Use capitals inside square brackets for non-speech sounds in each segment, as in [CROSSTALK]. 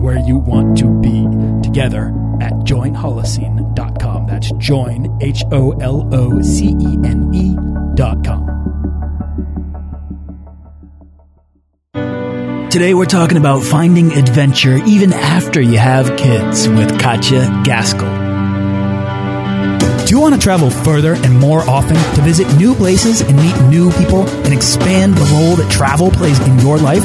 where you want to be together at joinholocene.com. That's join, H O L O C E N E.com. Today we're talking about finding adventure even after you have kids with Katya Gaskell. Do you want to travel further and more often to visit new places and meet new people and expand the role that travel plays in your life?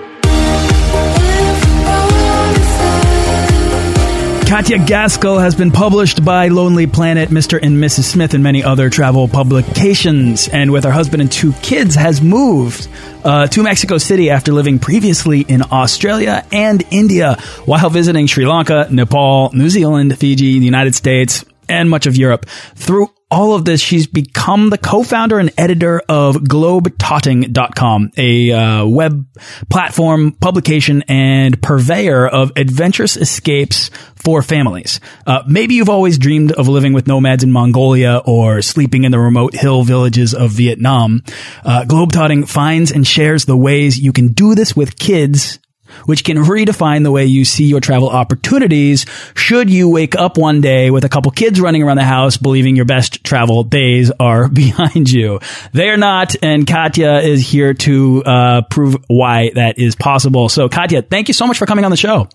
Katya Gaskell has been published by Lonely Planet, Mr. and Mrs. Smith, and many other travel publications. And with her husband and two kids, has moved uh, to Mexico City after living previously in Australia and India while visiting Sri Lanka, Nepal, New Zealand, Fiji, the United States, and much of Europe. Through all of this, she's become the co-founder and editor of globetotting.com, a uh, web platform, publication, and purveyor of adventurous escapes for families. Uh, maybe you've always dreamed of living with nomads in Mongolia or sleeping in the remote hill villages of Vietnam. Uh, Globetotting finds and shares the ways you can do this with kids which can redefine the way you see your travel opportunities should you wake up one day with a couple kids running around the house believing your best travel days are [LAUGHS] behind you. They are not, and Katya is here to uh, prove why that is possible. So, Katya, thank you so much for coming on the show.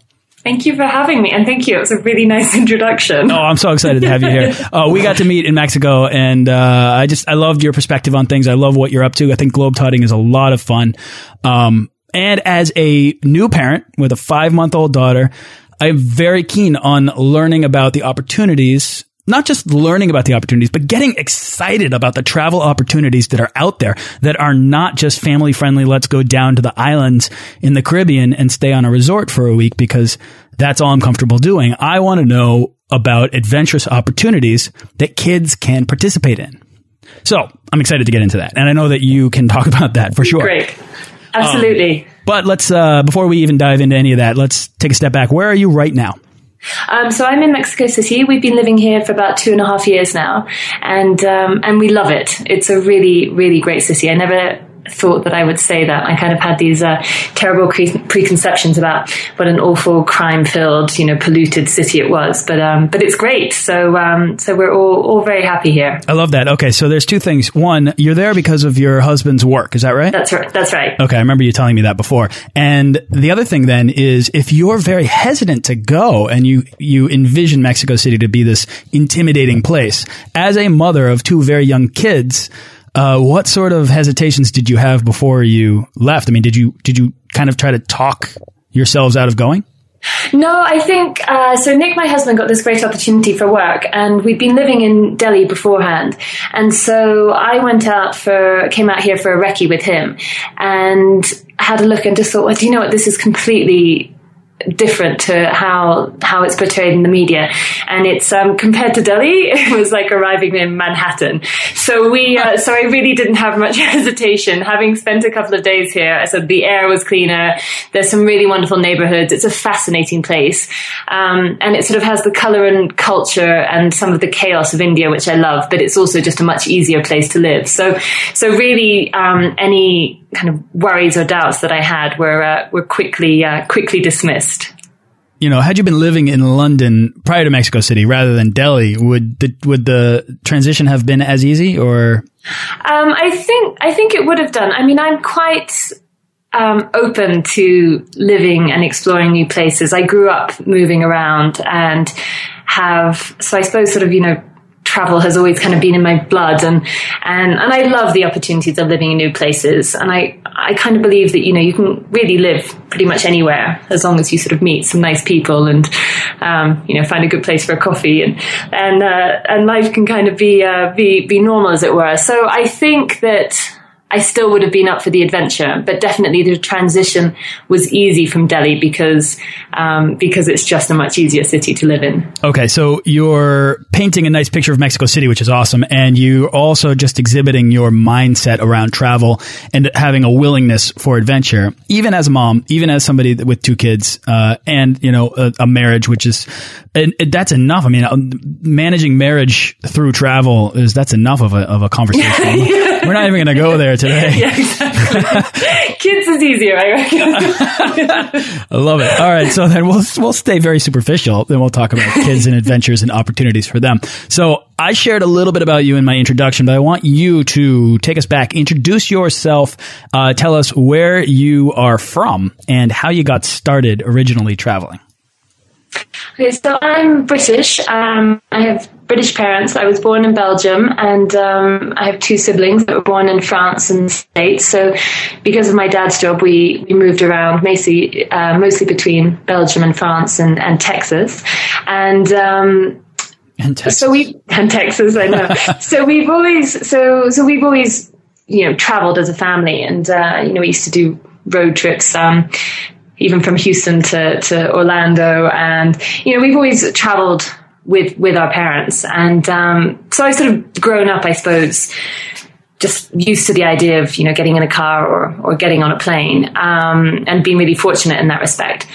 Thank you for having me, and thank you. It was a really nice [LAUGHS] introduction. Oh, I'm so excited to have you here. [LAUGHS] uh, we got to meet in Mexico, and uh, I just I loved your perspective on things. I love what you're up to. I think globetotting is a lot of fun. Um, and as a new parent with a five month old daughter, I'm very keen on learning about the opportunities not just learning about the opportunities, but getting excited about the travel opportunities that are out there that are not just family friendly. Let's go down to the islands in the Caribbean and stay on a resort for a week because that's all I'm comfortable doing. I want to know about adventurous opportunities that kids can participate in. So I'm excited to get into that. And I know that you can talk [LAUGHS] about that for sure. Great. Absolutely. Um, but let's, uh, before we even dive into any of that, let's take a step back. Where are you right now? Um, so I'm in Mexico City. We've been living here for about two and a half years now, and um, and we love it. It's a really really great city. I never thought that I would say that. I kind of had these uh, terrible pre- preconceptions about what an awful crime-filled, you know, polluted city it was. But um, but it's great. So um, so we're all all very happy here. I love that. Okay, so there's two things. One, you're there because of your husband's work. Is that right? That's right. That's right. Okay, I remember you telling me that before. And the other thing then is if you're very hesitant to go and you you envision Mexico City to be this intimidating place as a mother of two very young kids uh, what sort of hesitations did you have before you left? I mean, did you did you kind of try to talk yourselves out of going? No, I think uh, so. Nick, my husband, got this great opportunity for work, and we'd been living in Delhi beforehand, and so I went out for came out here for a recce with him, and had a look and just thought, well, do you know what? This is completely different to how how it's portrayed in the media. And it's um, compared to Delhi [LAUGHS] it was like arriving in Manhattan. So we uh, so I really didn't have much [LAUGHS] hesitation. Having spent a couple of days here I said the air was cleaner. There's some really wonderful neighborhoods. It's a fascinating place. Um, and it sort of has the color and culture and some of the chaos of India which I love but it's also just a much easier place to live. So so really um, any kind of worries or doubts that I had were uh, were quickly uh, quickly dismissed. You know, had you been living in London prior to Mexico City rather than Delhi, would the would the transition have been as easy or? Um, I think I think it would have done. I mean, I'm quite um, open to living and exploring new places. I grew up moving around and have, so I suppose sort of, you know, travel has always kind of been in my blood and and and I love the opportunities of living in new places. And I I kind of believe that you know you can really live pretty much anywhere as long as you sort of meet some nice people and um, you know find a good place for a coffee and and uh, and life can kind of be uh, be be normal as it were. So I think that I still would have been up for the adventure, but definitely the transition was easy from Delhi because um, because it's just a much easier city to live in. Okay, so you're painting a nice picture of Mexico City, which is awesome, and you're also just exhibiting your mindset around travel and having a willingness for adventure, even as a mom, even as somebody with two kids, uh, and you know a, a marriage, which is and that's enough. I mean, uh, managing marriage through travel is that's enough of a of a conversation. [LAUGHS] We're not even going to go there today. [LAUGHS] Yeah, exactly. [LAUGHS] Kids is easier, I reckon. [LAUGHS] I love it. All right, so then we'll we'll stay very superficial. Then we'll talk about kids and adventures and opportunities for them. So I shared a little bit about you in my introduction, but I want you to take us back, introduce yourself, uh, tell us where you are from and how you got started originally traveling. Okay, so I'm British. Um, I have British parents. I was born in Belgium, and um, I have two siblings that were born in France and the States. So, because of my dad's job, we, we moved around mostly uh, mostly between Belgium and France and, and Texas, and. Um, and Texas. So we and Texas, I know. [LAUGHS] so we've always so so we've always you know traveled as a family, and uh, you know we used to do road trips um, even from Houston to, to Orlando. And, you know, we've always traveled with, with our parents. And, um, so I sort of grown up, I suppose, just used to the idea of, you know, getting in a car or, or getting on a plane, um, and being really fortunate in that respect.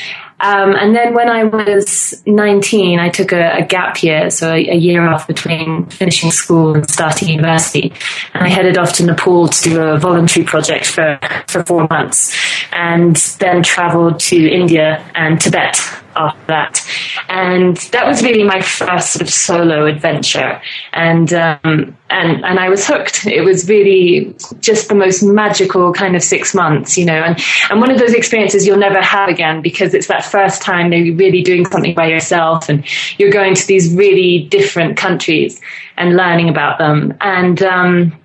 Um, and then when I was 19, I took a, a gap year, so a, a, year off between finishing school and starting university. And I headed off to Nepal to do a voluntary project for, for four months and then traveled to India and Tibet after that. And that was really my first sort of solo adventure. And, um, and, and I was hooked. It was really just the most magical kind of six months, you know, and, and one of those experiences you'll never have again because it's that first time that you're really doing something by yourself and you're going to these really different countries and learning about them. And, um,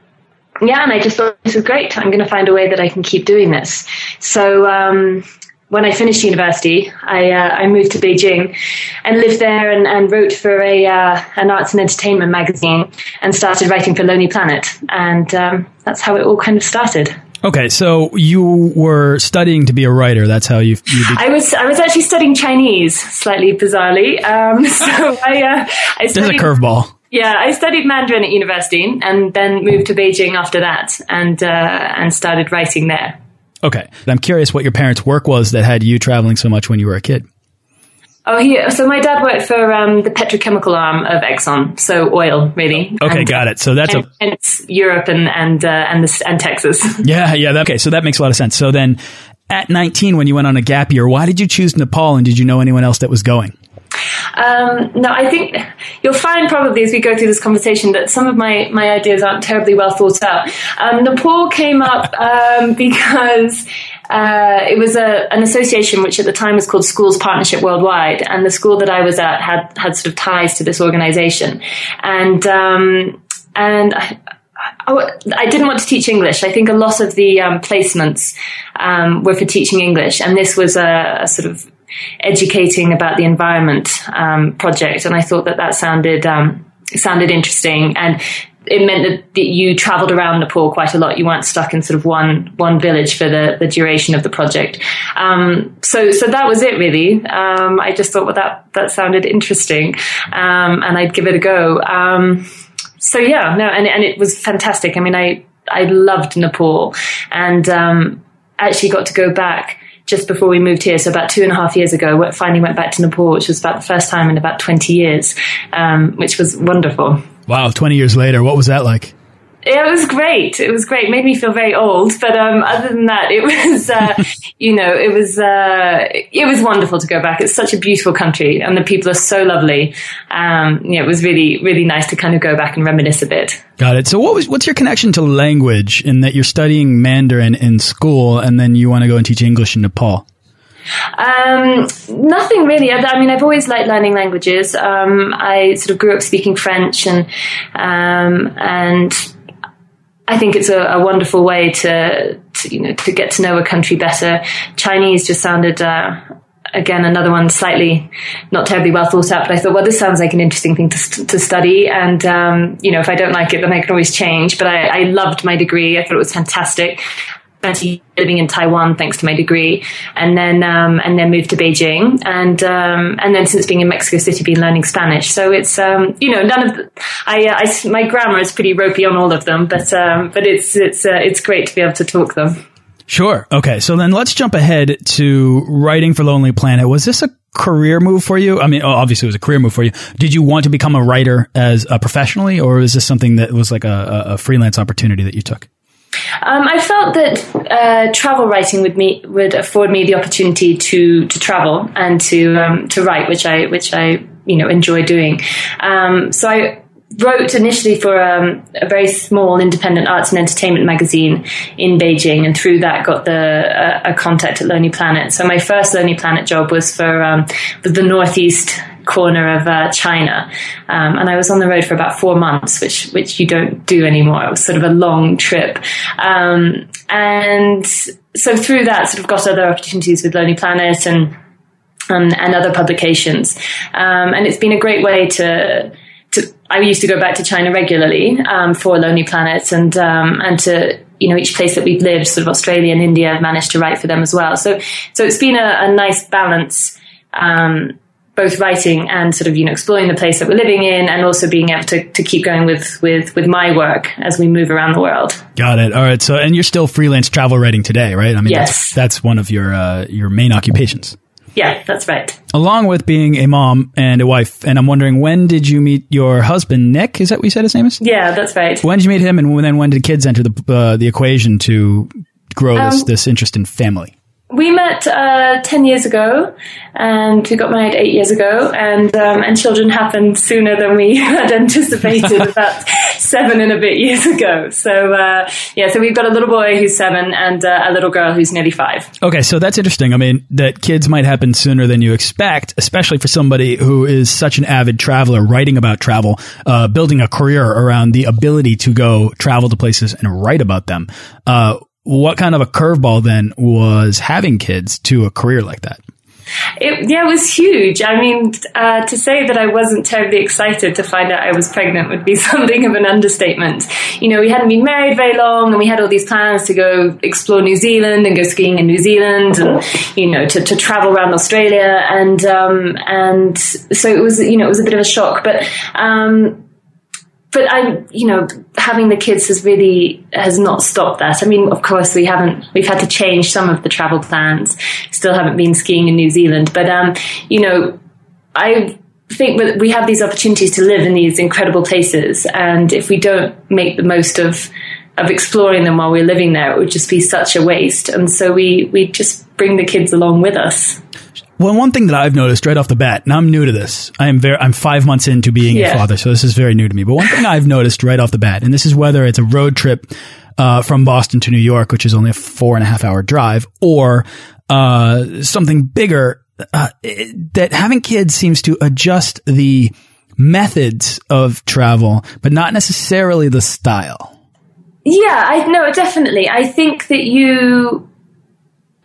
yeah, and I just thought this is great. I'm going to find a way that I can keep doing this. So, um, when I finished university, I, uh, I moved to Beijing and lived there and, and wrote for a uh, an arts and entertainment magazine and started writing for Lonely Planet. And um, that's how it all kind of started. Okay, so you were studying to be a writer. That's how you. you I was. I was actually studying Chinese, slightly bizarrely. Um, [LAUGHS] so I. Uh, I studied, There's a curveball. Yeah, I studied Mandarin at university and then moved to Beijing after that, and uh, and started writing there. Okay. I'm curious what your parents' work was that had you traveling so much when you were a kid. Oh, he, so my dad worked for um, the petrochemical arm of Exxon, so oil, really. Okay, and, got it. So that's and, a and Europe and and uh, and, the, and Texas. [LAUGHS] Yeah, yeah. That, okay, so that makes a lot of sense. So then, at 19, when you went on a gap year, why did you choose Nepal, and did you know anyone else that was going? Um, no, I think you'll find probably as we go through this conversation that some of my, my ideas aren't terribly well thought out. Um, Nepal came up um, [LAUGHS] because uh, it was a, an association which at the time was called Schools Partnership Worldwide, and the school that I was at had had sort of ties to this organization, and um, and. I, I didn't want to teach English. I think a lot of the um, placements um, were for teaching English, and this was a, a, sort of educating about the environment um, project, and I thought that that sounded um, sounded interesting and. It meant that you travelled around Nepal quite a lot. You weren't stuck in sort of one one village for the, the duration of the project. Um, so so that was it really. Um, I just thought, well, that that sounded interesting, um, and I'd give it a go. Um, so yeah, no, and and it was fantastic. I mean, I I loved Nepal, and actually got to go back just before we moved here, so about two and a half years ago, we finally went back to Nepal, which was about the first time in about 20 years, um, which was wonderful. Wow, 20 years later, what was that like? It was great. It was great. Made me feel very old, but um, other than that, it [LAUGHS] was uh, you know it was uh, it was wonderful to go back. It's such a beautiful country, and the people are so lovely. Um, yeah, it was really really nice to kind of go back and reminisce a bit. Got it. So, what was what's your connection to language? In that you're studying Mandarin in school, and then you want to go and teach English in Nepal. Um, nothing really. I, I, mean, I've always liked learning languages. Um, I sort of grew up speaking French, and um, and I think it's a, a wonderful way to, to, you know to get to know a country better. Chinese just sounded. Uh, again, another one slightly not terribly well thought out, but I thought, well, this sounds like an interesting thing to, to study. And, um, you know, if I don't like it, then I can always change. But I, I loved my degree. I thought it was fantastic living in Taiwan thanks to my degree, and then um, and then moved to Beijing, and um, and then since being in Mexico City, been learning Spanish. So it's um, you know none of the, I, uh, I, my grammar is pretty ropey on all of them, but um, but it's it's uh, it's great to be able to talk them. Sure. Okay. So then let's jump ahead to writing for Lonely Planet. Was this a career move for you? I mean, obviously it was a career move for you. Did you want to become a writer as uh, professionally, or is this something that was like a, a freelance opportunity that you took? Um, I felt that uh, travel writing would me would afford me the opportunity to to travel and to um, to write, which I which I you know enjoy doing. Um, so I wrote initially for um, a very small independent arts and entertainment magazine in Beijing, and through that got the uh, a contact at Lonely Planet. So my first Lonely Planet job was for um, the northeast corner of uh, China, um, and I was on the road for about four months, which which you don't do anymore. It was sort of a long trip, um, and so through that, sort of got other opportunities with Lonely Planet and um, and other publications, um, and it's been a great way to. To, I used to go back to China regularly um, for Lonely Planet and um, and to you know each place that we've lived, sort of Australia and India, I've managed to write for them as well. So so it's been a, a nice balance um, both writing and sort of you know exploring the place that we're living in and also being able to, to keep going with with with my work as we move around the world. Got it. All right. So and you're still freelance travel writing today right? I mean yes. that's, that's one of your uh, your main occupations. Yeah that's right. Along with being a mom and a wife and i'm wondering when did you meet your husband nick? Is that what you said his name is? Yeah that's right. When did you meet him and then when did kids enter the uh, the equation to grow um, this this interest in family we met uh, 10 years ago and we got married eight years ago and um, and children happened sooner than we [LAUGHS] had anticipated [LAUGHS] about seven and a bit years ago. So uh, yeah so we've got a little boy who's seven and uh, a little girl who's nearly five. Okay so that's interesting. I mean that kids might happen sooner than you expect especially for somebody who is such an avid traveler writing about travel uh, building a career around the ability to go travel to places and write about them. Uh, what kind of a curveball then was having kids to a career like that? It, yeah, it was huge. I mean, uh, to say that I wasn't terribly excited to find out I was pregnant would be [LAUGHS] something of an understatement. You know, we hadn't been married very long and we had all these plans to go explore New Zealand and go skiing in New Zealand and, you know, to, to travel around Australia. And, um, and so it was, you know, it was a bit of a shock, but, um, but I, you know, having the kids has really has not stopped that. I mean, of course, we haven't. We've had to change some of the travel plans. Still haven't been skiing in New Zealand, but um, you know, I think that we have these opportunities to live in these incredible places, and if we don't make the most of of exploring them while we're living there, it would just be such a waste. And so we we just bring the kids along with us. Well, one thing that I've noticed right off the bat, and I'm new to this. I am very, I'm five months into being yeah. a father, so this is very new to me. But one thing I've noticed right off the bat, and this is whether it's a road trip uh, from Boston to New York, which is only a four and a half hour drive, or uh, something bigger, uh, it, that having kids seems to adjust the methods of travel, but not necessarily the style. Yeah, I know definitely. I think that you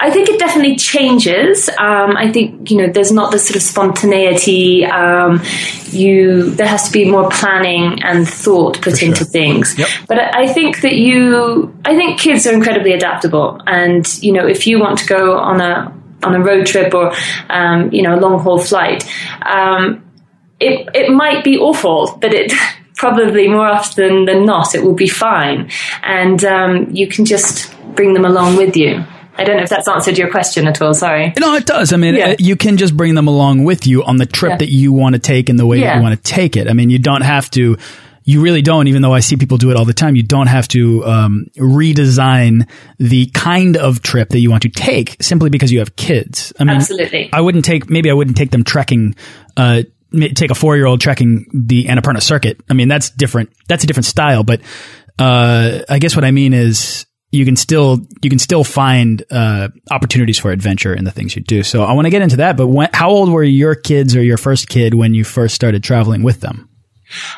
I think it definitely changes. Um, I think you know there's not this sort of spontaneity. Um, you there has to be more planning and thought put into things. Yep. But I, I think that you, I think kids are incredibly adaptable, and you know if you want to go on a on a road trip or um, you know a long haul flight, um, it it might be awful, but it. [LAUGHS] Probably more often than not, it will be fine, and um, you can just bring them along with you. I don't know if that's answered your question at all. Sorry. No, it does. I mean, yeah. Uh, you can just bring them along with you on the trip yeah. that you want to take and the way yeah. that you want to take it. I mean, you don't have to you really don't, even though I see people do it all the time, you don't have to um, redesign the kind of trip that you want to take simply because you have kids. I mean, Absolutely. I wouldn't take, maybe I wouldn't take them trekking, uh, take a four year old trekking the Annapurna circuit. I mean, that's different. That's a different style, but uh, I guess what I mean is you can still you can still find uh, opportunities for adventure in the things you do. So I want to get into that. But when, how old were your kids or your first kid when you first started traveling with them?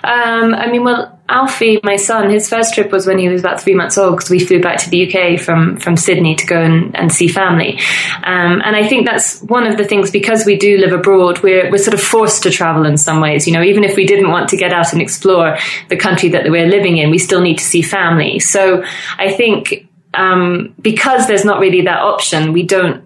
Um, I mean, well, Alfie, my son, his first trip was when he was about three months old because we flew back to the UK from, from Sydney to go and, and see family. Um, and I think that's one of the things because we do live abroad, we're, we're sort of forced to travel in some ways. You know, even if we didn't want to get out and explore the country that we're living in, we still need to see family. So I think um, because there's not really that option, we don't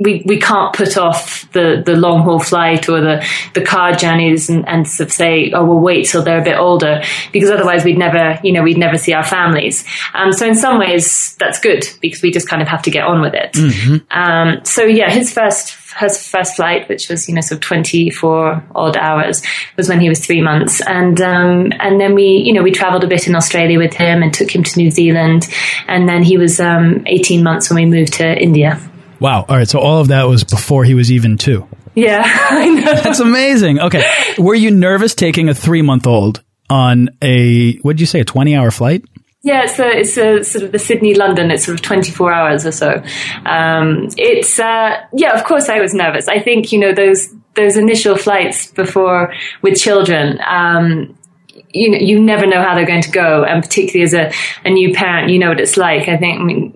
we, we can't put off the, the long haul flight or the, the car journeys and, and sort of say, oh, we'll wait till they're a bit older because otherwise we'd never, you know, we'd never see our families. Um, so in some ways that's good because we just kind of have to get on with it. Mm-hmm. Um, so yeah, his first, his first flight, which was, you know, sort of 24 odd hours was when he was three months. And, um, and then we, you know, we traveled a bit in Australia with him and took him to New Zealand. And then he was, um, 18 months when we moved to India. Wow. All right. So all of that was before he was even two. Yeah, [LAUGHS] I know. That's amazing. Okay. Were you nervous taking a three month old on a, what did you say, a 20 hour flight? Yeah, it's a, it's a sort of the Sydney London. It's sort of 24 hours or so. Um, it's, uh, yeah, of course I was nervous. I think, you know, those, those initial flights before with children, um, you know, you never know how they're going to go. And particularly as a, a new parent, you know what it's like. I think, I mean,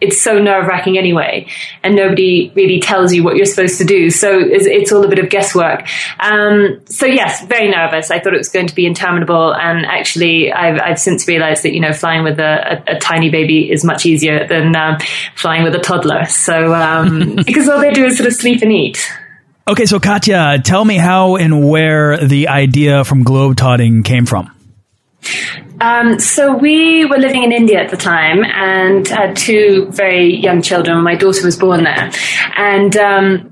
it's so nerve wracking anyway, and nobody really tells you what you're supposed to do. So it's, it's all a bit of guesswork. Um, so yes, very nervous. I thought it was going to be interminable. And actually, I've, I've since realized that, you know, flying with a, a, a tiny baby is much easier than um, flying with a toddler. So, um, [LAUGHS] because all they do is sort of sleep and eat. Okay, so Katya, tell me how and where the idea from globetotting came from. Um, so we were living in India at the time and had two very young children. My daughter was born there, and um,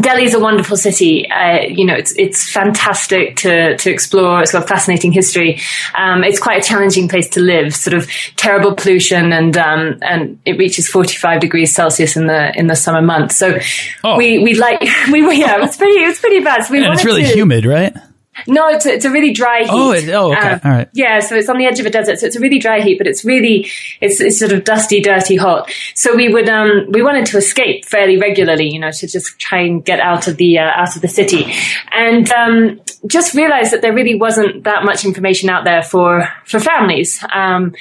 Delhi is a wonderful city. Uh, you know, it's it's fantastic to to explore. It's got fascinating history. Um, it's quite a challenging place to live. Sort of terrible pollution, and um, and it reaches forty five degrees Celsius in the in the summer months. So oh. we we like [LAUGHS] we yeah, it's pretty it's pretty bad. So we and it's really to, humid, right? No, it's a, it's a really dry heat. Oh, it, oh, okay, um, all right. Yeah, so it's on the edge of a desert, so it's a really dry heat, but it's really it's it's sort of dusty, dirty, hot. So we would um we wanted to escape fairly regularly, you know, to just try and get out of the uh, out of the city, and um, just realized that there really wasn't that much information out there for for families. Um,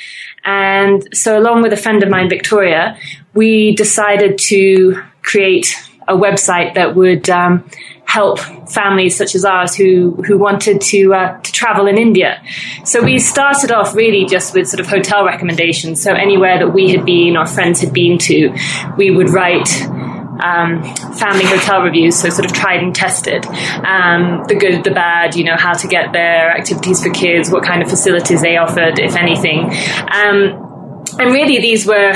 and so, along with a friend of mine, Victoria, we decided to create a website that would um, help families such as ours who who wanted to uh, to travel in India. So we started off really just with sort of hotel recommendations. So anywhere that we had been or friends had been to, we would write. Um, family hotel reviews, so sort of tried and tested, um, the good, the bad, you know, how to get there, activities for kids, what kind of facilities they offered, if anything. Um, and really, these were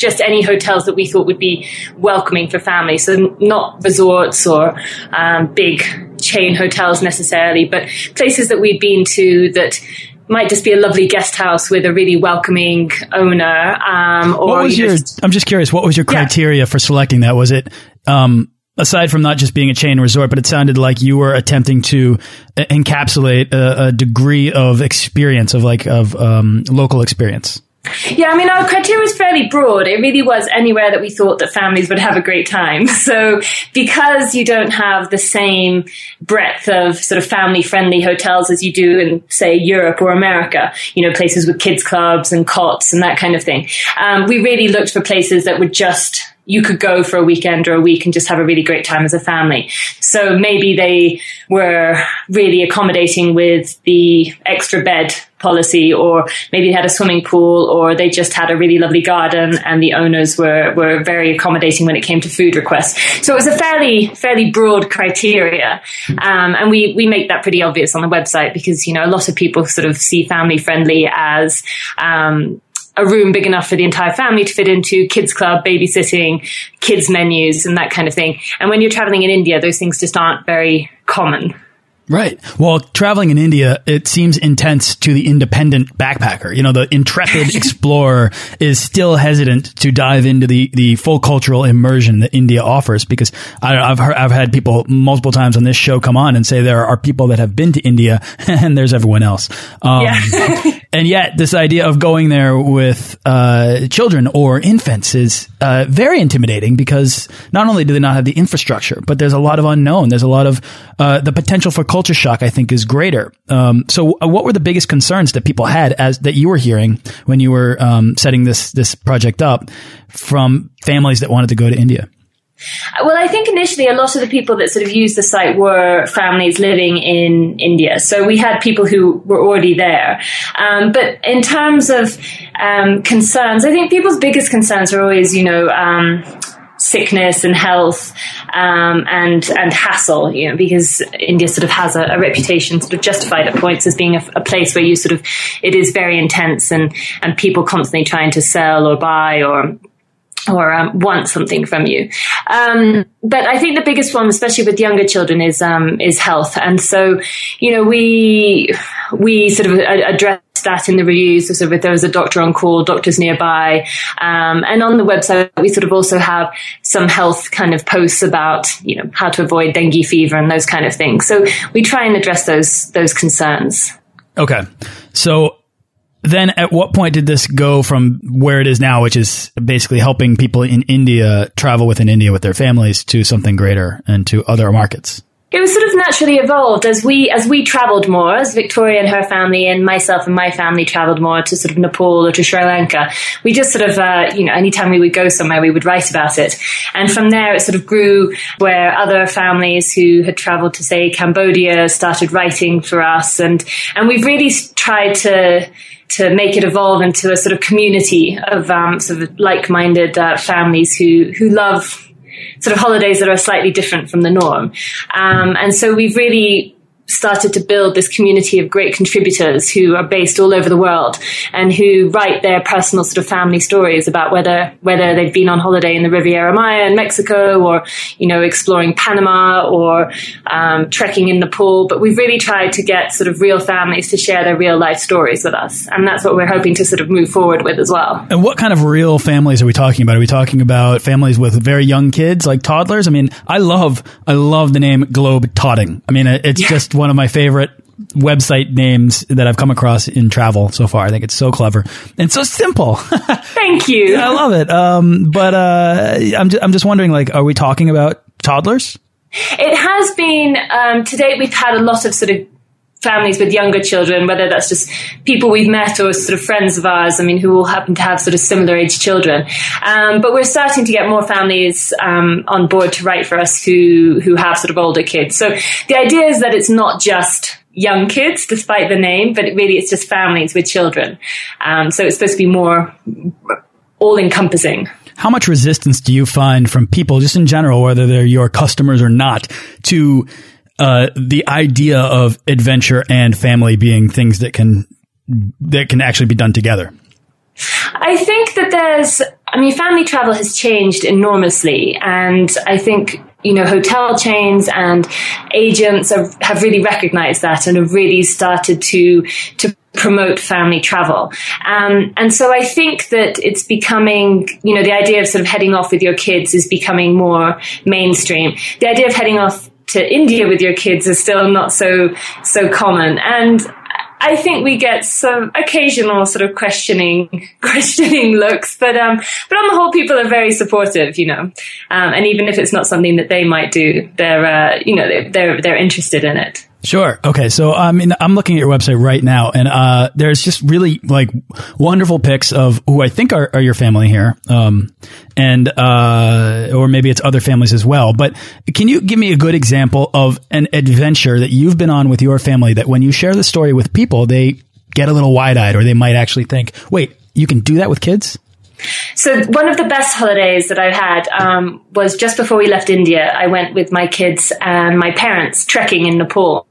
just any hotels that we thought would be welcoming for families. So not resorts or um, big chain hotels necessarily, but places that we'd been to that might just be a lovely guest house with a really welcoming owner. Um, or what was your? I'm just curious. What was your criteria yeah. for selecting that? Was it? Um, aside from not just being a chain resort, but it sounded like you were attempting to encapsulate a, a degree of experience of like of um, local experience. Yeah, I mean, our criteria was fairly broad. It really was anywhere that we thought that families would have a great time. [LAUGHS] So because you don't have the same breadth of sort of family friendly hotels as you do in, say, Europe or America, you know, places with kids clubs and cots and that kind of thing, um, we really looked for places that would just you could go for a weekend or a week and just have a really great time as a family. So maybe they were really accommodating with the extra bed policy or maybe they had a swimming pool or they just had a really lovely garden and the owners were, were very accommodating when it came to food requests. So it was a fairly, fairly broad criteria. Um, and we, we make that pretty obvious on the website because, you know, a lot of people sort of see family friendly as, um, a room big enough for the entire family to fit into, kids club, babysitting, kids menus, and that kind of thing. And when you're traveling in India, those things just aren't very common. Right. Well, traveling in India, it seems intense to the independent backpacker. You know, the intrepid [LAUGHS] explorer is still hesitant to dive into the, the full cultural immersion that India offers because I, have heard, I've had people multiple times on this show come on and say there are people that have been to India [LAUGHS] and there's everyone else. Um, yeah. [LAUGHS] and yet this idea of going there with, uh, children or infants is, uh, very intimidating because not only do they not have the infrastructure, but there's a lot of unknown. There's a lot of, uh, the potential for culture shock, I think, is greater. Um, so, uh, what were the biggest concerns that people had as that you were hearing when you were um, setting this this project up from families that wanted to go to India? Well, I think initially a lot of the people that sort of used the site were families living in India. So we had people who were already there. Um, but in terms of um, concerns, I think people's biggest concerns are always, you know, um, sickness and health um, and and hassle, you know, because India sort of has a, a reputation, sort of justified at points as being a, a, place where you sort of it is very intense and and people constantly trying to sell or buy or or um, want something from you. Um, but I think the biggest one, especially with younger children, is um, is health. And so, you know, we we sort of address that in the reviews. So if there was a doctor on call, doctors nearby, um, and on the website we sort of also have some health kind of posts about you know how to avoid dengue fever and those kind of things. So we try and address those those concerns. Okay, so then at what point did this go from where it is now, which is basically helping people in India travel within India with their families to something greater and to other markets? It was sort of naturally evolved as we as we travelled more, as Victoria and her family and myself and my family travelled more to sort of Nepal or to Sri Lanka. We just sort of, uh, you know, anytime we would go somewhere, we would write about it, and from there it sort of grew where other families who had travelled to say Cambodia started writing for us, and and we've really tried to to make it evolve into a sort of community of um, sort of like-minded uh, families who who love sort of holidays that are slightly different from the norm. Um, and so we've really started to build this community of great contributors who are based all over the world and who write their personal sort of family stories about whether whether they've been on holiday in the Riviera Maya in Mexico or you know exploring Panama or um, trekking in Nepal. But we've really tried to get sort of real families to share their real life stories with us, and that's what we're hoping to sort of move forward with as well. And what kind of real families are we talking about? Are we talking about families with very young kids, like toddlers? I mean, I love I love the name Globe Totting. I mean, it's yeah. just one of my favorite website names that I've come across in travel so far. I think it's so clever and so simple. [LAUGHS] Thank you. I love it. Um, but uh, I'm just, I'm just wondering, like, are we talking about toddlers? It has been um, to date. We've had a lot of sort of families with younger children, whether that's just people we've met or sort of friends of ours, I mean, who all happen to have sort of similar age children. Um, but we're starting to get more families um, on board to write for us who, who have sort of older kids. So the idea is that it's not just young kids, despite the name, but really it's just families with children. Um, so it's supposed to be more all encompassing. How much resistance do you find from people, just in general, whether they're your customers or not, to uh, the idea of adventure and family being things that can that can actually be done together? I think that there's, I mean, family travel has changed enormously, and I think you know hotel chains and agents have, have really recognized that and have really started to to promote family travel. Um, and so I think that it's becoming, you know, the idea of sort of heading off with your kids is becoming more mainstream. The idea of heading off to India with your kids is still not so so common. And I think we get some occasional sort of questioning, [LAUGHS] questioning looks, but um, but on the whole, people are very supportive, you know. Um, and even if it's not something that they might do, they're uh, you know they're they're interested in it. Sure. Okay. So I mean, I'm looking at your website right now, and uh, there's just really like wonderful pics of who I think are, are your family here, um, and uh, or maybe it's other families as well. But can you give me a good example of an adventure that you've been on with your family that when you share the story with people, they get a little wide eyed, or they might actually think, "Wait, you can do that with kids." So one of the best holidays that I've had um, was just before we left India. I went with my kids and my parents trekking in Nepal.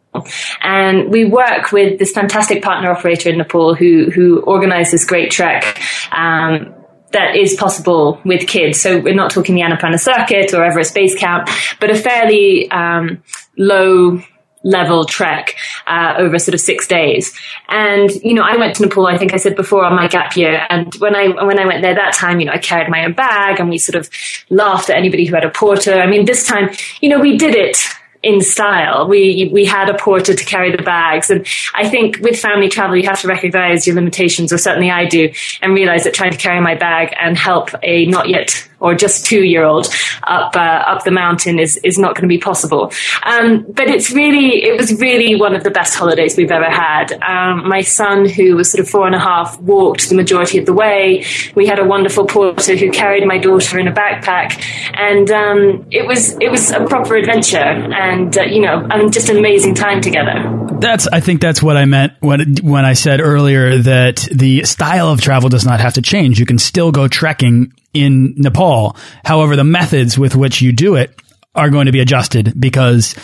And we work with this fantastic partner operator in Nepal who, who organizes this great trek. Um, that is possible with kids. So we're not talking the Annapurna circuit or Everest Base Camp, but a fairly um, low level trek uh, over sort of six days. And you know, I went to Nepal. I think I said before on my gap year. And when I when I went there that time, you know, I carried my own bag, and we sort of laughed at anybody who had a porter. I mean, this time, you know, we did it in style. We we had a porter to carry the bags, and I think with family travel, you have to recognise your limitations, or certainly I do, and realise that trying to carry my bag and help a not yet or just two year old up uh, up the mountain is is not going to be possible. Um, but it's really it was really one of the best holidays we've ever had. Um, my son, who was sort of four and a half, walked the majority of the way. We had a wonderful porter who carried my daughter in a backpack, and um, it was it was a proper adventure, and uh, you know, and just an amazing time together. That's I think that's what I meant when when I said earlier that the style of travel does not have to change. You can still go trekking in Nepal. However, the methods with which you do it are going to be adjusted because,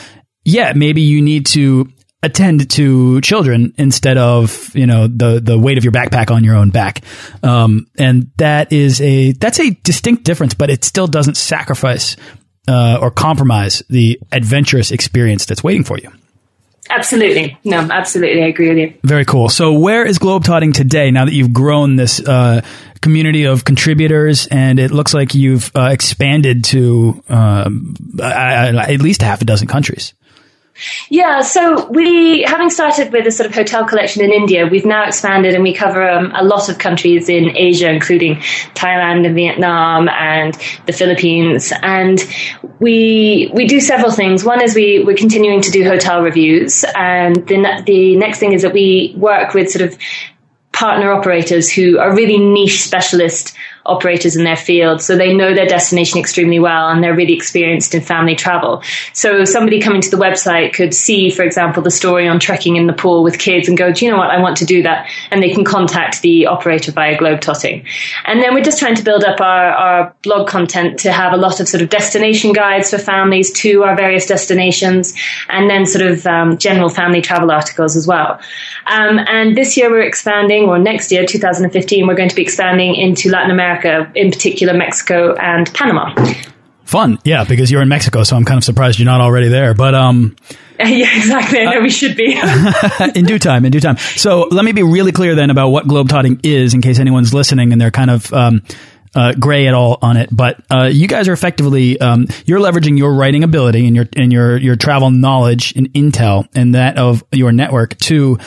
yeah, maybe you need to attend to children instead of you know the the weight of your backpack on your own back um, and that is a that's a distinct difference but it still doesn't sacrifice uh, or compromise the adventurous experience that's waiting for you Absolutely. No, absolutely. I agree with you. Very cool. So where is Globetotting today now that you've grown this uh, community of contributors and it looks like you've uh, expanded to uh, at least half a dozen countries? Yeah, so we, having started with a sort of hotel collection in India, we've now expanded and we cover um, a lot of countries in Asia, including Thailand and Vietnam and the Philippines. And we we do several things. One is we we're continuing to do hotel reviews, and the the next thing is that we work with sort of partner operators who are really niche specialist operators in their field. So they know their destination extremely well and they're really experienced in family travel. So somebody coming to the website could see, for example, the story on trekking in Nepal with kids and go, do you know what? I want to do that. And they can contact the operator via Globetotting. And then we're just trying to build up our, our blog content to have a lot of sort of destination guides for families to our various destinations and then sort of um, general family travel articles as well. Um, and this year we're expanding, or next year, 2015, we're going to be expanding into Latin America America, in particular Mexico and Panama. Fun, yeah, because you're in Mexico, so I'm kind of surprised you're not already there. But um, [LAUGHS] yeah, exactly. I know uh, we should be. [LAUGHS] in due time, in due time. So let me be really clear then about what globetotting is, in case anyone's listening and they're kind of um, uh, gray at all on it. But uh, you guys are effectively um, you're leveraging your writing ability and your and your your travel knowledge and intel and that of your network to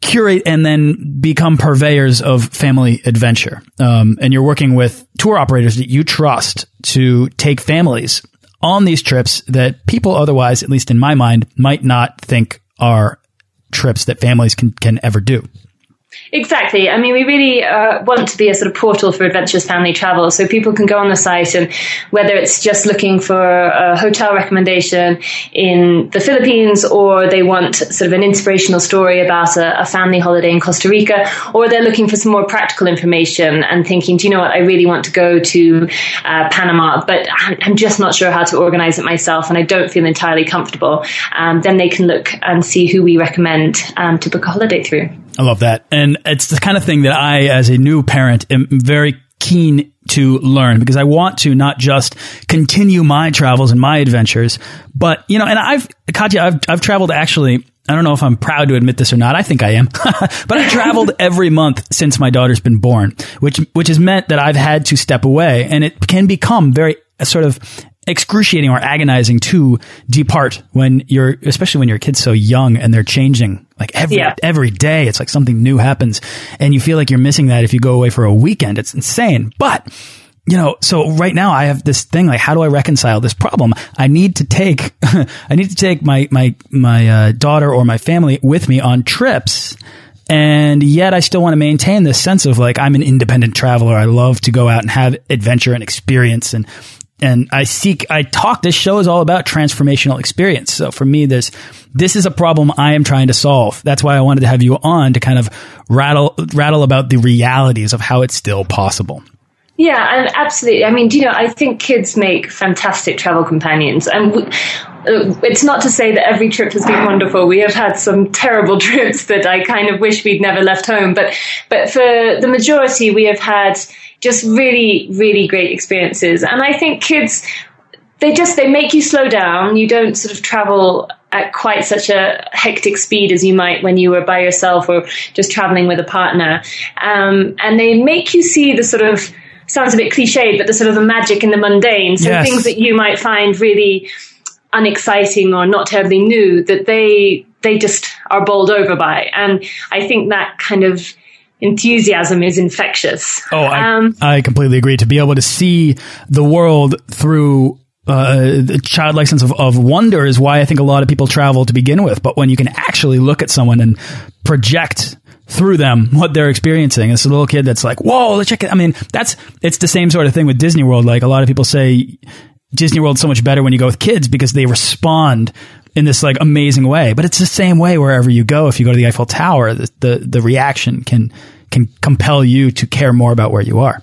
curate and then become purveyors of family adventure. Um, and you're working with tour operators that you trust to take families on these trips that people otherwise, at least in my mind, might not think are trips that families can, can ever do. Exactly. I mean, we really uh, want to be a sort of portal for adventurous family travel. So people can go on the site and whether it's just looking for a hotel recommendation in the Philippines or they want sort of an inspirational story about a, a family holiday in Costa Rica, or they're looking for some more practical information and thinking, do you know what? I really want to go to uh, Panama, but I'm just not sure how to organize it myself and I don't feel entirely comfortable. Um, then they can look and see who we recommend um, to book a holiday through. I love that. And it's the kind of thing that I, as a new parent, am very keen to learn because I want to not just continue my travels and my adventures, but, you know, and I've, Katya, I've, I've traveled actually, I don't know if I'm proud to admit this or not. I think I am, [LAUGHS] but I traveled every month since my daughter's been born, which, which has meant that I've had to step away and it can become very sort of excruciating or agonizing to depart when you're, especially when your kid's so young and they're changing like every, yeah. every day. It's like something new happens and you feel like you're missing that if you go away for a weekend. It's insane. But, you know, so right now I have this thing like, how do I reconcile this problem? I need to take, [LAUGHS] I need to take my, my, my uh, daughter or my family with me on trips. And yet I still want to maintain this sense of like, I'm an independent traveler. I love to go out and have adventure and experience and and I seek, I talk, this show is all about transformational experience. So for me, this, this is a problem I am trying to solve. That's why I wanted to have you on to kind of rattle, rattle about the realities of how it's still possible. Yeah, and absolutely. I mean, you know, I think kids make fantastic travel companions. And we, uh, it's not to say that every trip has been wonderful. We have had some terrible [LAUGHS] trips that I kind of wish we'd never left home. But, but for the majority, we have had just really, really great experiences. And I think kids, they just, they make you slow down. You don't sort of travel at quite such a hectic speed as you might when you were by yourself or just traveling with a partner. Um, and they make you see the sort of sounds a bit cliched, but the sort of the magic in the mundane. So Yes. things that you might find really unexciting or not terribly new that they they just are bowled over by. And I think that kind of enthusiasm is infectious. Oh, I, Um, I completely agree. To be able to see the world through uh, the childlike sense of, of wonder is why I think a lot of people travel to begin with. But when you can actually look at someone and project through them what they're experiencing, it's a little kid that's like, "Whoa, let's check it." I mean, that's it's the same sort of thing with Disney World. Like a lot of people say, Disney World's so much better when you go with kids because they respond in this like amazing way. But it's the same way wherever you go. If you go to the Eiffel Tower, the the, the reaction can can compel you to care more about where you are.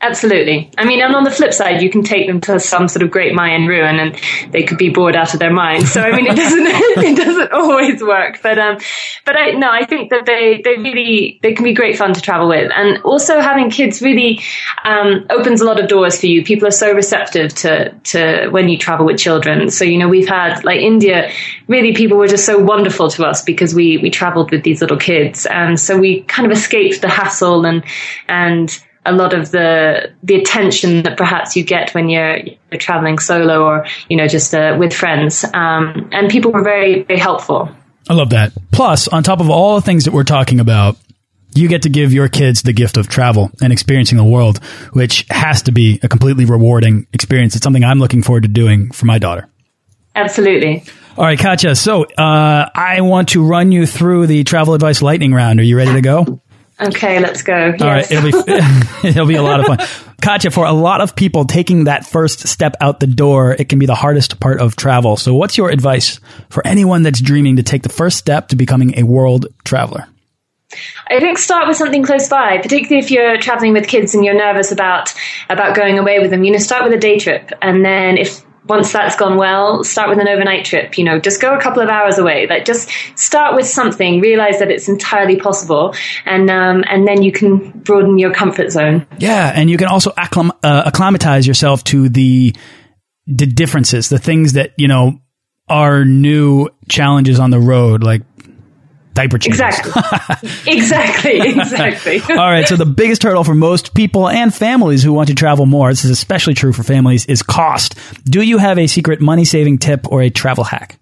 Absolutely. I mean, and on the flip side, you can take them to some sort of great Mayan ruin, and they could be bored out of their minds. So, I mean, it doesn't [LAUGHS] it doesn't always work. But um, but I no, I think that they they really they can be great fun to travel with, and also having kids really um, opens a lot of doors for you. People are so receptive to to when you travel with children. So, you know, we've had like India. Really, people were just so wonderful to us because we we traveled with these little kids, and so we kind of escaped the hassle and and a lot of the the attention that perhaps you get when you're, you're traveling solo or you know just uh, with friends. Um, and people were very very helpful. I love that. Plus, on top of all the things that we're talking about, you get to give your kids the gift of travel and experiencing the world, which has to be a completely rewarding experience. It's something I'm looking forward to doing for my daughter. Absolutely. All right, Katja. So uh, I want to run you through the travel advice lightning round. Are you ready to go? Okay, let's go. All right, it'll be [LAUGHS] it'll be a lot of fun. [LAUGHS] Katja, for a lot of people, taking that first step out the door, it can be the hardest part of travel. So, what's your advice for anyone that's dreaming to take the first step to becoming a world traveler? I think start with something close by, particularly if you're traveling with kids and you're nervous about about going away with them. You know, start with a day trip, and then if once that's gone well, start with an overnight trip. You know, just go a couple of hours away. Like, just start with something. Realize that it's entirely possible, and um, and then you can broaden your comfort zone. Yeah, and you can also acclim uh, acclimatize yourself to the the differences, the things that you know are new challenges on the road, like diaper changes. Exactly. [LAUGHS] exactly. Exactly. [LAUGHS] All right. So the biggest hurdle for most people and families who want to travel more, this is especially true for families, is cost. Do you have a secret money saving tip or a travel hack?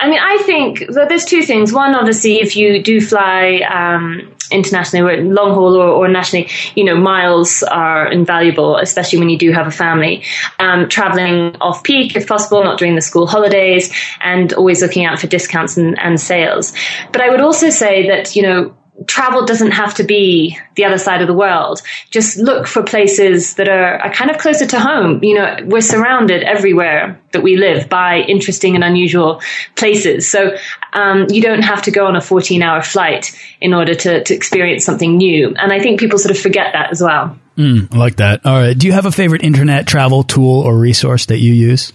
I mean, I think that there's two things. One, obviously, if you do fly um, internationally, or long haul or, or nationally, you know, miles are invaluable, especially when you do have a family. Um, traveling off peak, if possible, not during the school holidays, and always looking out for discounts and, and sales. But I would also say that, you know, travel doesn't have to be the other side of the world. Just look for places that are, are kind of closer to home. You know, we're surrounded everywhere that we live by interesting and unusual places. So um, you don't have to go on a 14 hour flight in order to, to experience something new. And I think people sort of forget that as well. Mm, I like that. All right. Do you have a favorite internet travel tool or resource that you use?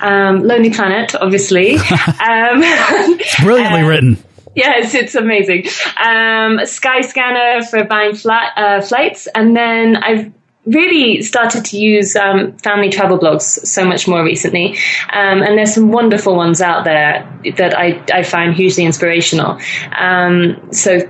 Um, Lonely Planet, obviously. [LAUGHS] um, [LAUGHS] Brilliantly uh, written. Yes, it's amazing. Um, Skyscanner for buying flat, uh, flights, and then I've really started to use um, family travel blogs so much more recently. Um, and there's some wonderful ones out there that I, I find hugely inspirational. Um, so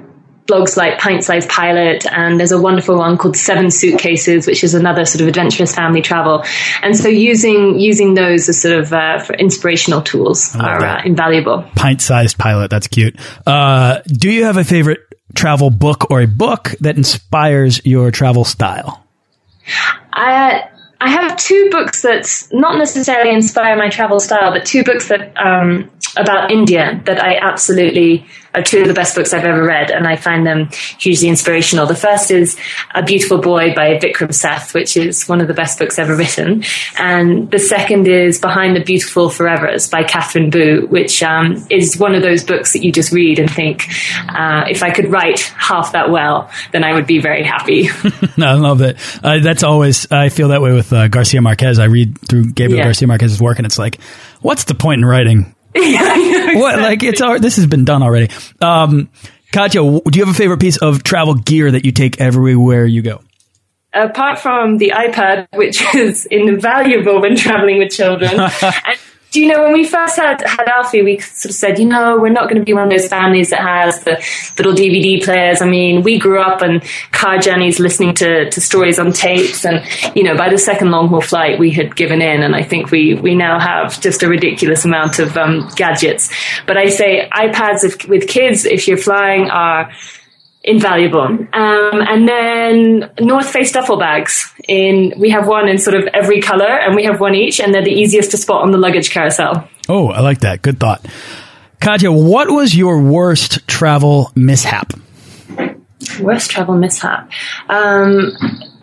blogs like Pint Size Pilot, and there's a wonderful one called Seven Suitcases, which is another sort of adventurous family travel. And so using using those as sort of uh, for inspirational tools are uh, invaluable. Pint sized pilot. That's cute. Uh, do you have a favorite travel book or a book that inspires your travel style? I I have two books that not necessarily inspire my travel style, but two books that um, about India that I absolutely are two of the best books I've ever read, and I find them hugely inspirational. The first is A Suitable Boy by Vikram Seth, which is one of the best books ever [LAUGHS] written, and the second is Behind the Beautiful Forevers by Katherine Boo, which um, is one of those books that you just read and think, uh, if I could write half that well, then I would be very happy. [LAUGHS] I love it. Uh, that's always I feel that way with uh, Garcia Marquez. I read through Gabriel Yeah. Garcia Marquez's work, and it's like, what's the point in writing? [LAUGHS] What like it's al- this has been done already. Um, Katja, do you have a favorite piece of travel gear that you take everywhere you go? apart from the iPad, which [LAUGHS] is invaluable when traveling with children, and [LAUGHS] do you know when we first had had Alfie, we sort of said, you know, we're not going to be one of those families that has the little DVD players. I mean, we grew up on car journeys listening to, to stories on tapes, and you know, by the second long haul flight, we had given in, and I think we we now have just a ridiculous amount of um, gadgets. But I say iPads if, with kids, if you're flying, are invaluable. Um, and then North Face duffel bags. In we have one in sort of every color, and we have one each, and they're the easiest to spot on the luggage carousel. Oh, I like that. Good thought, Katja. What was your worst travel mishap? Worst travel mishap. Um,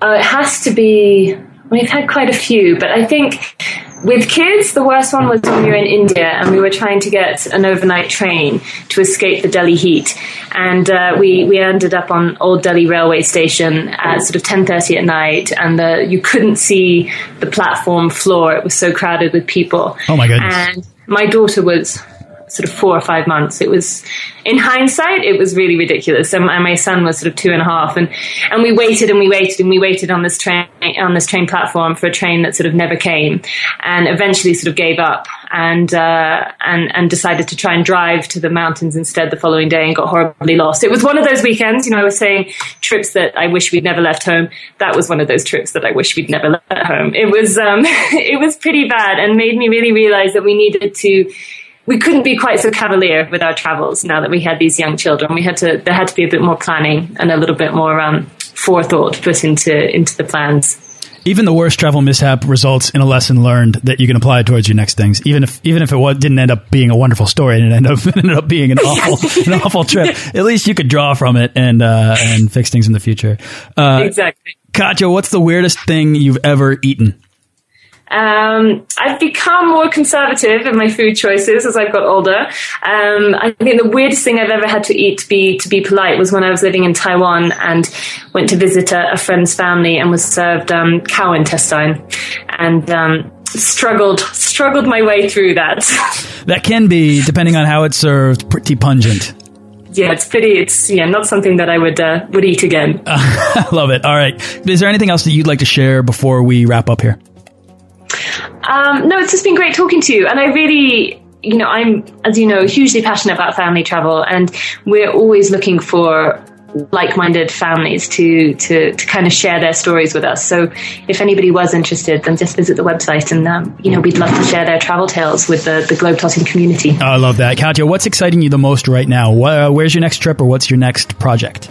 uh, it has to be. We've had quite a few, but I think with kids, the worst one was when we were in India and we were trying to get an overnight train to escape the Delhi heat, and uh, we we ended up on Old Delhi railway station at sort of ten thirty at night, and the, you couldn't see the platform floor; it was so crowded with people. Oh my goodness! And my daughter was sort of four or five months. It was, in hindsight, it was really ridiculous. And, my son was sort of two and a half, and and we waited and we waited and we waited on this train on this train platform for a train that sort of never came, and eventually sort of gave up and uh, and and decided to try and drive to the mountains instead the following day and got horribly lost. It was one of those weekends, you know, I was saying trips that I wish we'd never left home. That was one of those trips that I wish we'd never left home. It was um, [LAUGHS] it was pretty bad and made me really realize that we needed to we couldn't be quite so cavalier with our travels now that we had these young children. We had to there had to be a bit more planning and a little bit more um, forethought put into into the plans. Even the worst travel mishap results in a lesson learned that you can apply towards your next things. Even if even if it didn't end up being a wonderful story and it ended up, [LAUGHS] ended up being an awful an awful trip, [LAUGHS] at least you could draw from it and uh, and fix things in the future. Uh, exactly. Katja, what's the weirdest thing you've ever eaten? Um, I've become more conservative in my food choices as I've got older. Um, I think the weirdest thing I've ever had to eat to be to be polite was when I was living in Taiwan and went to visit a, a friend's family and was served um, cow intestine and um, struggled struggled my way through that. [LAUGHS] that can be, depending on how it's served, pretty pungent yeah, it's pretty. It's yeah, not something that I would uh, would eat again. I [LAUGHS] love it. All right, is there anything else that you'd like to share before we wrap up here? Um, no, it's just been great talking to you. And I really, you know, I'm, as you know, hugely passionate about family travel, and we're always looking for like-minded families to, to to kind of share their stories with us. So if anybody was interested, then just visit the website, and um, you know we'd love to share their travel tales with the the globetotting community. I love that, Katja. What's exciting you the most right now? Where's your next trip, or what's your next project?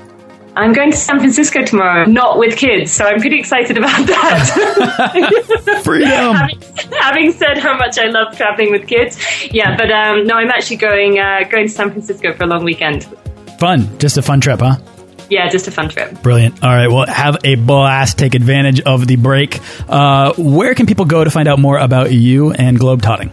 I'm going to San Francisco tomorrow, not with kids, so I'm pretty excited about that. [LAUGHS] Freedom. having, having, said how much I love traveling with kids, yeah, but um, no, I'm actually going uh, going to San Francisco for a long weekend. Fun, just a fun trip, huh? Yeah, just a fun trip. Brilliant. All right, well, have a blast. Take advantage of the break. Uh, where can people go to find out more about you and Globetotting?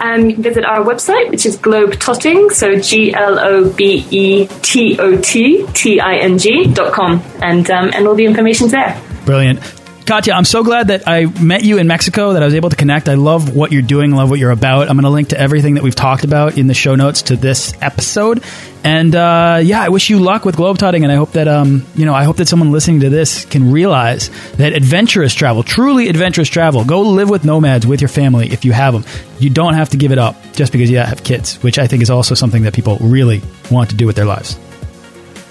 Um, you can visit our website, which is Globetotting, so G L O B E T O T T I N G dot com, and um, and all the information's there. Brilliant. Katja, I'm so glad that I met you in Mexico, that I was able to connect. I love what you're doing, love what you're about. I'm going to link to everything that we've talked about in the show notes to this episode. And uh, yeah, I wish you luck with globetotting, and I hope that um, you know, I hope that someone listening to this can realize that adventurous travel, truly adventurous travel, go live with nomads with your family if you have them. You don't have to give it up just because you have kids, which I think is also something that people really want to do with their lives.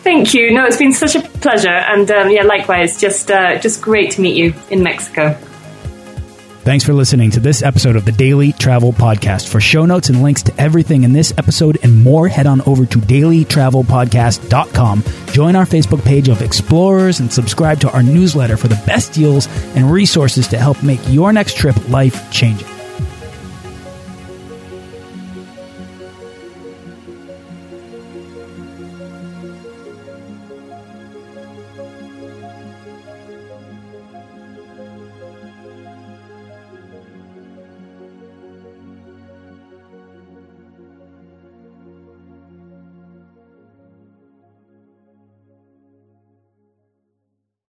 Thank you. No, it's been such a pleasure, and um, yeah, likewise. Just uh, just great to meet you in Mexico. Thanks for listening to this episode of the Daily Travel Podcast. For show notes and links to everything in this episode and more, head on over to dailytravelpodcast.com. Join our Facebook page of explorers and subscribe to our newsletter for the best deals and resources to help make your next trip life changing.